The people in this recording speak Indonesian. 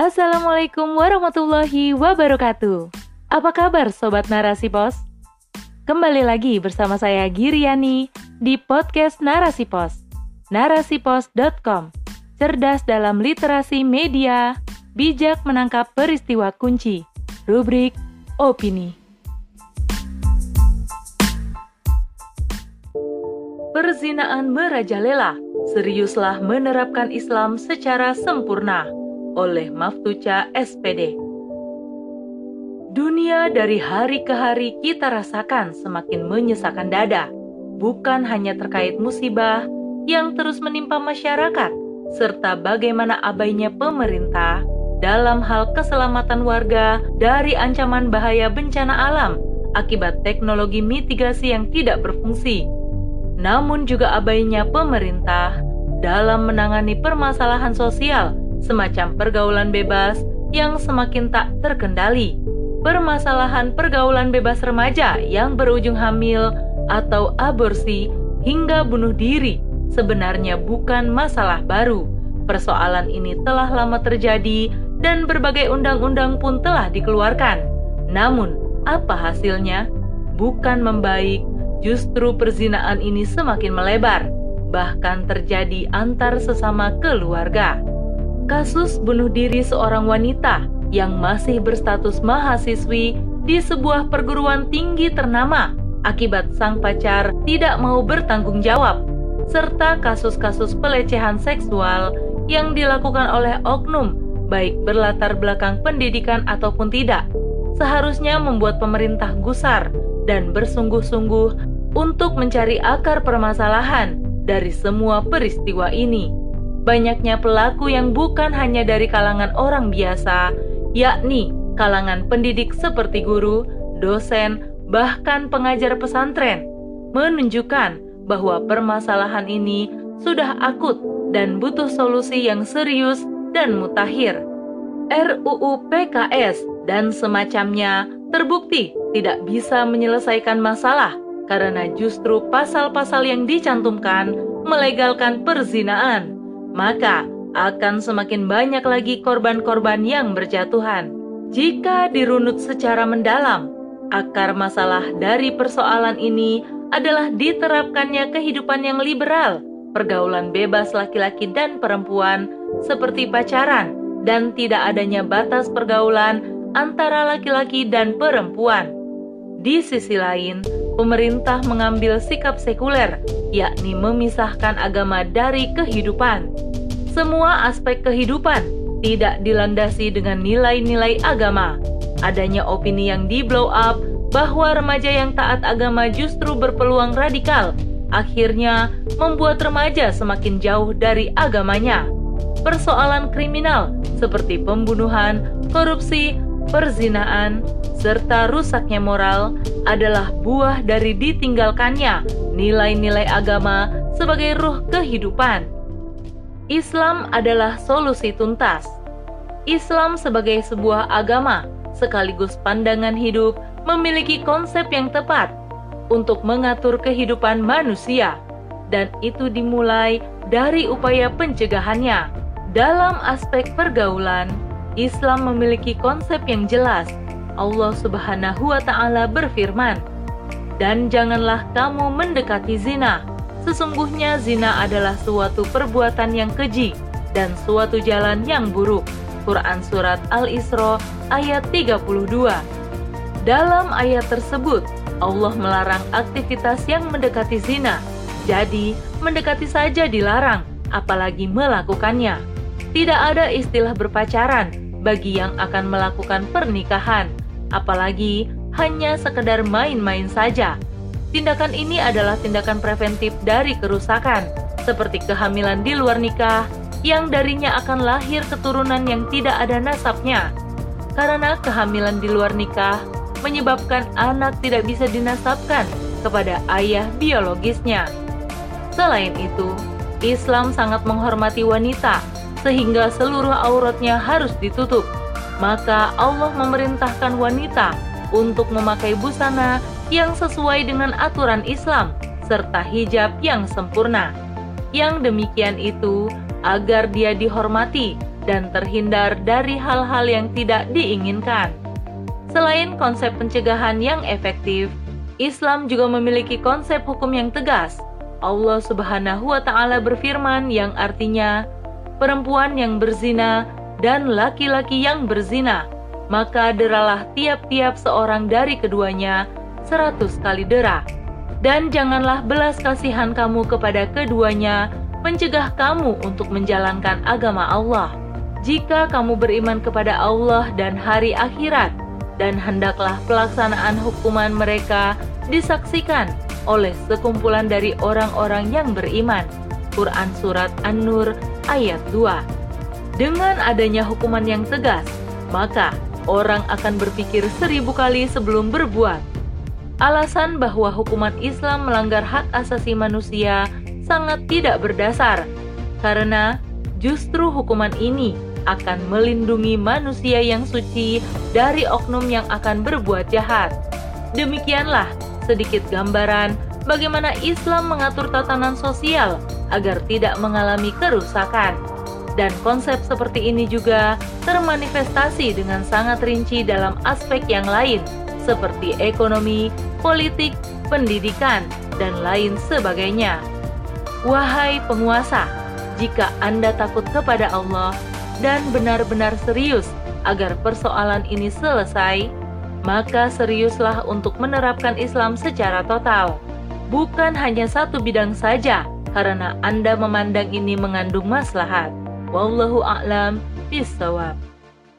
Assalamualaikum warahmatullahi wabarakatuh. Apa kabar Sobat Narasi Pos? Kembali lagi bersama saya Giriani di podcast Narasi Pos. Narasipos.com Cerdas dalam literasi media, bijak menangkap peristiwa kunci. Rubrik Opini. Perzinaan merajalela, seriuslah menerapkan Islam secara sempurna oleh Maftuca SPD. Dunia dari hari ke hari kita rasakan semakin menyesakan dada, bukan hanya terkait musibah yang terus menimpa masyarakat, serta bagaimana abainya pemerintah dalam hal keselamatan warga dari ancaman bahaya bencana alam akibat teknologi mitigasi yang tidak berfungsi. Namun juga abainya pemerintah dalam menangani permasalahan sosial semacam pergaulan bebas yang semakin tak terkendali. Permasalahan pergaulan bebas remaja yang berujung hamil atau aborsi hingga bunuh diri sebenarnya bukan masalah baru. Persoalan ini telah lama terjadi dan berbagai undang-undang pun telah dikeluarkan. Namun, apa hasilnya? Bukan membaik, justru perzinaan ini semakin melebar, bahkan terjadi antar sesama keluarga kasus bunuh diri seorang wanita yang masih berstatus mahasiswi di sebuah perguruan tinggi ternama akibat sang pacar tidak mau bertanggung jawab, serta kasus-kasus pelecehan seksual yang dilakukan oleh oknum, baik berlatar belakang pendidikan ataupun tidak, seharusnya membuat pemerintah gusar dan bersungguh-sungguh untuk mencari akar permasalahan dari semua peristiwa ini banyaknya pelaku yang bukan hanya dari kalangan orang biasa, yakni kalangan pendidik seperti guru, dosen, bahkan pengajar pesantren, menunjukkan bahwa permasalahan ini sudah akut dan butuh solusi yang serius dan mutakhir. RUU PKS dan semacamnya terbukti tidak bisa menyelesaikan masalah karena justru pasal-pasal yang dicantumkan melegalkan perzinaan maka akan semakin banyak lagi korban-korban yang berjatuhan. Jika dirunut secara mendalam, akar masalah dari persoalan ini adalah diterapkannya kehidupan yang liberal, pergaulan bebas laki-laki dan perempuan seperti pacaran, dan tidak adanya batas pergaulan antara laki-laki dan perempuan. Di sisi lain, pemerintah mengambil sikap sekuler, yakni memisahkan agama dari kehidupan. Semua aspek kehidupan tidak dilandasi dengan nilai-nilai agama. Adanya opini yang di blow up bahwa remaja yang taat agama justru berpeluang radikal, akhirnya membuat remaja semakin jauh dari agamanya. Persoalan kriminal seperti pembunuhan, korupsi, perzinaan, serta rusaknya moral adalah buah dari ditinggalkannya nilai-nilai agama sebagai ruh kehidupan. Islam adalah solusi tuntas. Islam sebagai sebuah agama sekaligus pandangan hidup memiliki konsep yang tepat untuk mengatur kehidupan manusia dan itu dimulai dari upaya pencegahannya. Dalam aspek pergaulan, Islam memiliki konsep yang jelas Allah Subhanahu wa Ta'ala berfirman, "Dan janganlah kamu mendekati zina. Sesungguhnya zina adalah suatu perbuatan yang keji dan suatu jalan yang buruk." Quran Surat Al-Isra ayat 32. Dalam ayat tersebut, Allah melarang aktivitas yang mendekati zina. Jadi, mendekati saja dilarang, apalagi melakukannya. Tidak ada istilah berpacaran bagi yang akan melakukan pernikahan apalagi hanya sekedar main-main saja. Tindakan ini adalah tindakan preventif dari kerusakan, seperti kehamilan di luar nikah, yang darinya akan lahir keturunan yang tidak ada nasabnya. Karena kehamilan di luar nikah menyebabkan anak tidak bisa dinasabkan kepada ayah biologisnya. Selain itu, Islam sangat menghormati wanita, sehingga seluruh auratnya harus ditutup maka Allah memerintahkan wanita untuk memakai busana yang sesuai dengan aturan Islam serta hijab yang sempurna. Yang demikian itu agar dia dihormati dan terhindar dari hal-hal yang tidak diinginkan. Selain konsep pencegahan yang efektif, Islam juga memiliki konsep hukum yang tegas. Allah Subhanahu wa Ta'ala berfirman, yang artinya perempuan yang berzina dan laki-laki yang berzina, maka deralah tiap-tiap seorang dari keduanya seratus kali dera. Dan janganlah belas kasihan kamu kepada keduanya mencegah kamu untuk menjalankan agama Allah. Jika kamu beriman kepada Allah dan hari akhirat, dan hendaklah pelaksanaan hukuman mereka disaksikan oleh sekumpulan dari orang-orang yang beriman. Quran Surat An-Nur ayat 2 Dengan adanya hukuman yang tegas, maka orang akan berpikir seribu kali sebelum berbuat. Alasan bahwa hukuman Islam melanggar hak asasi manusia sangat tidak berdasar, karena justru hukuman ini akan melindungi manusia yang suci dari oknum yang akan berbuat jahat. Demikianlah sedikit gambaran bagaimana Islam mengatur tatanan sosial agar tidak mengalami kerusakan. Dan konsep seperti ini juga termanifestasi dengan sangat rinci dalam aspek yang lain, seperti ekonomi, politik, pendidikan, dan lain sebagainya. Wahai penguasa, jika Anda takut kepada Allah dan benar-benar serius agar persoalan ini selesai, maka seriuslah untuk menerapkan Islam secara total, bukan hanya satu bidang saja, karena Anda memandang ini mengandung maslahat. Wallahu a'lam bishawab.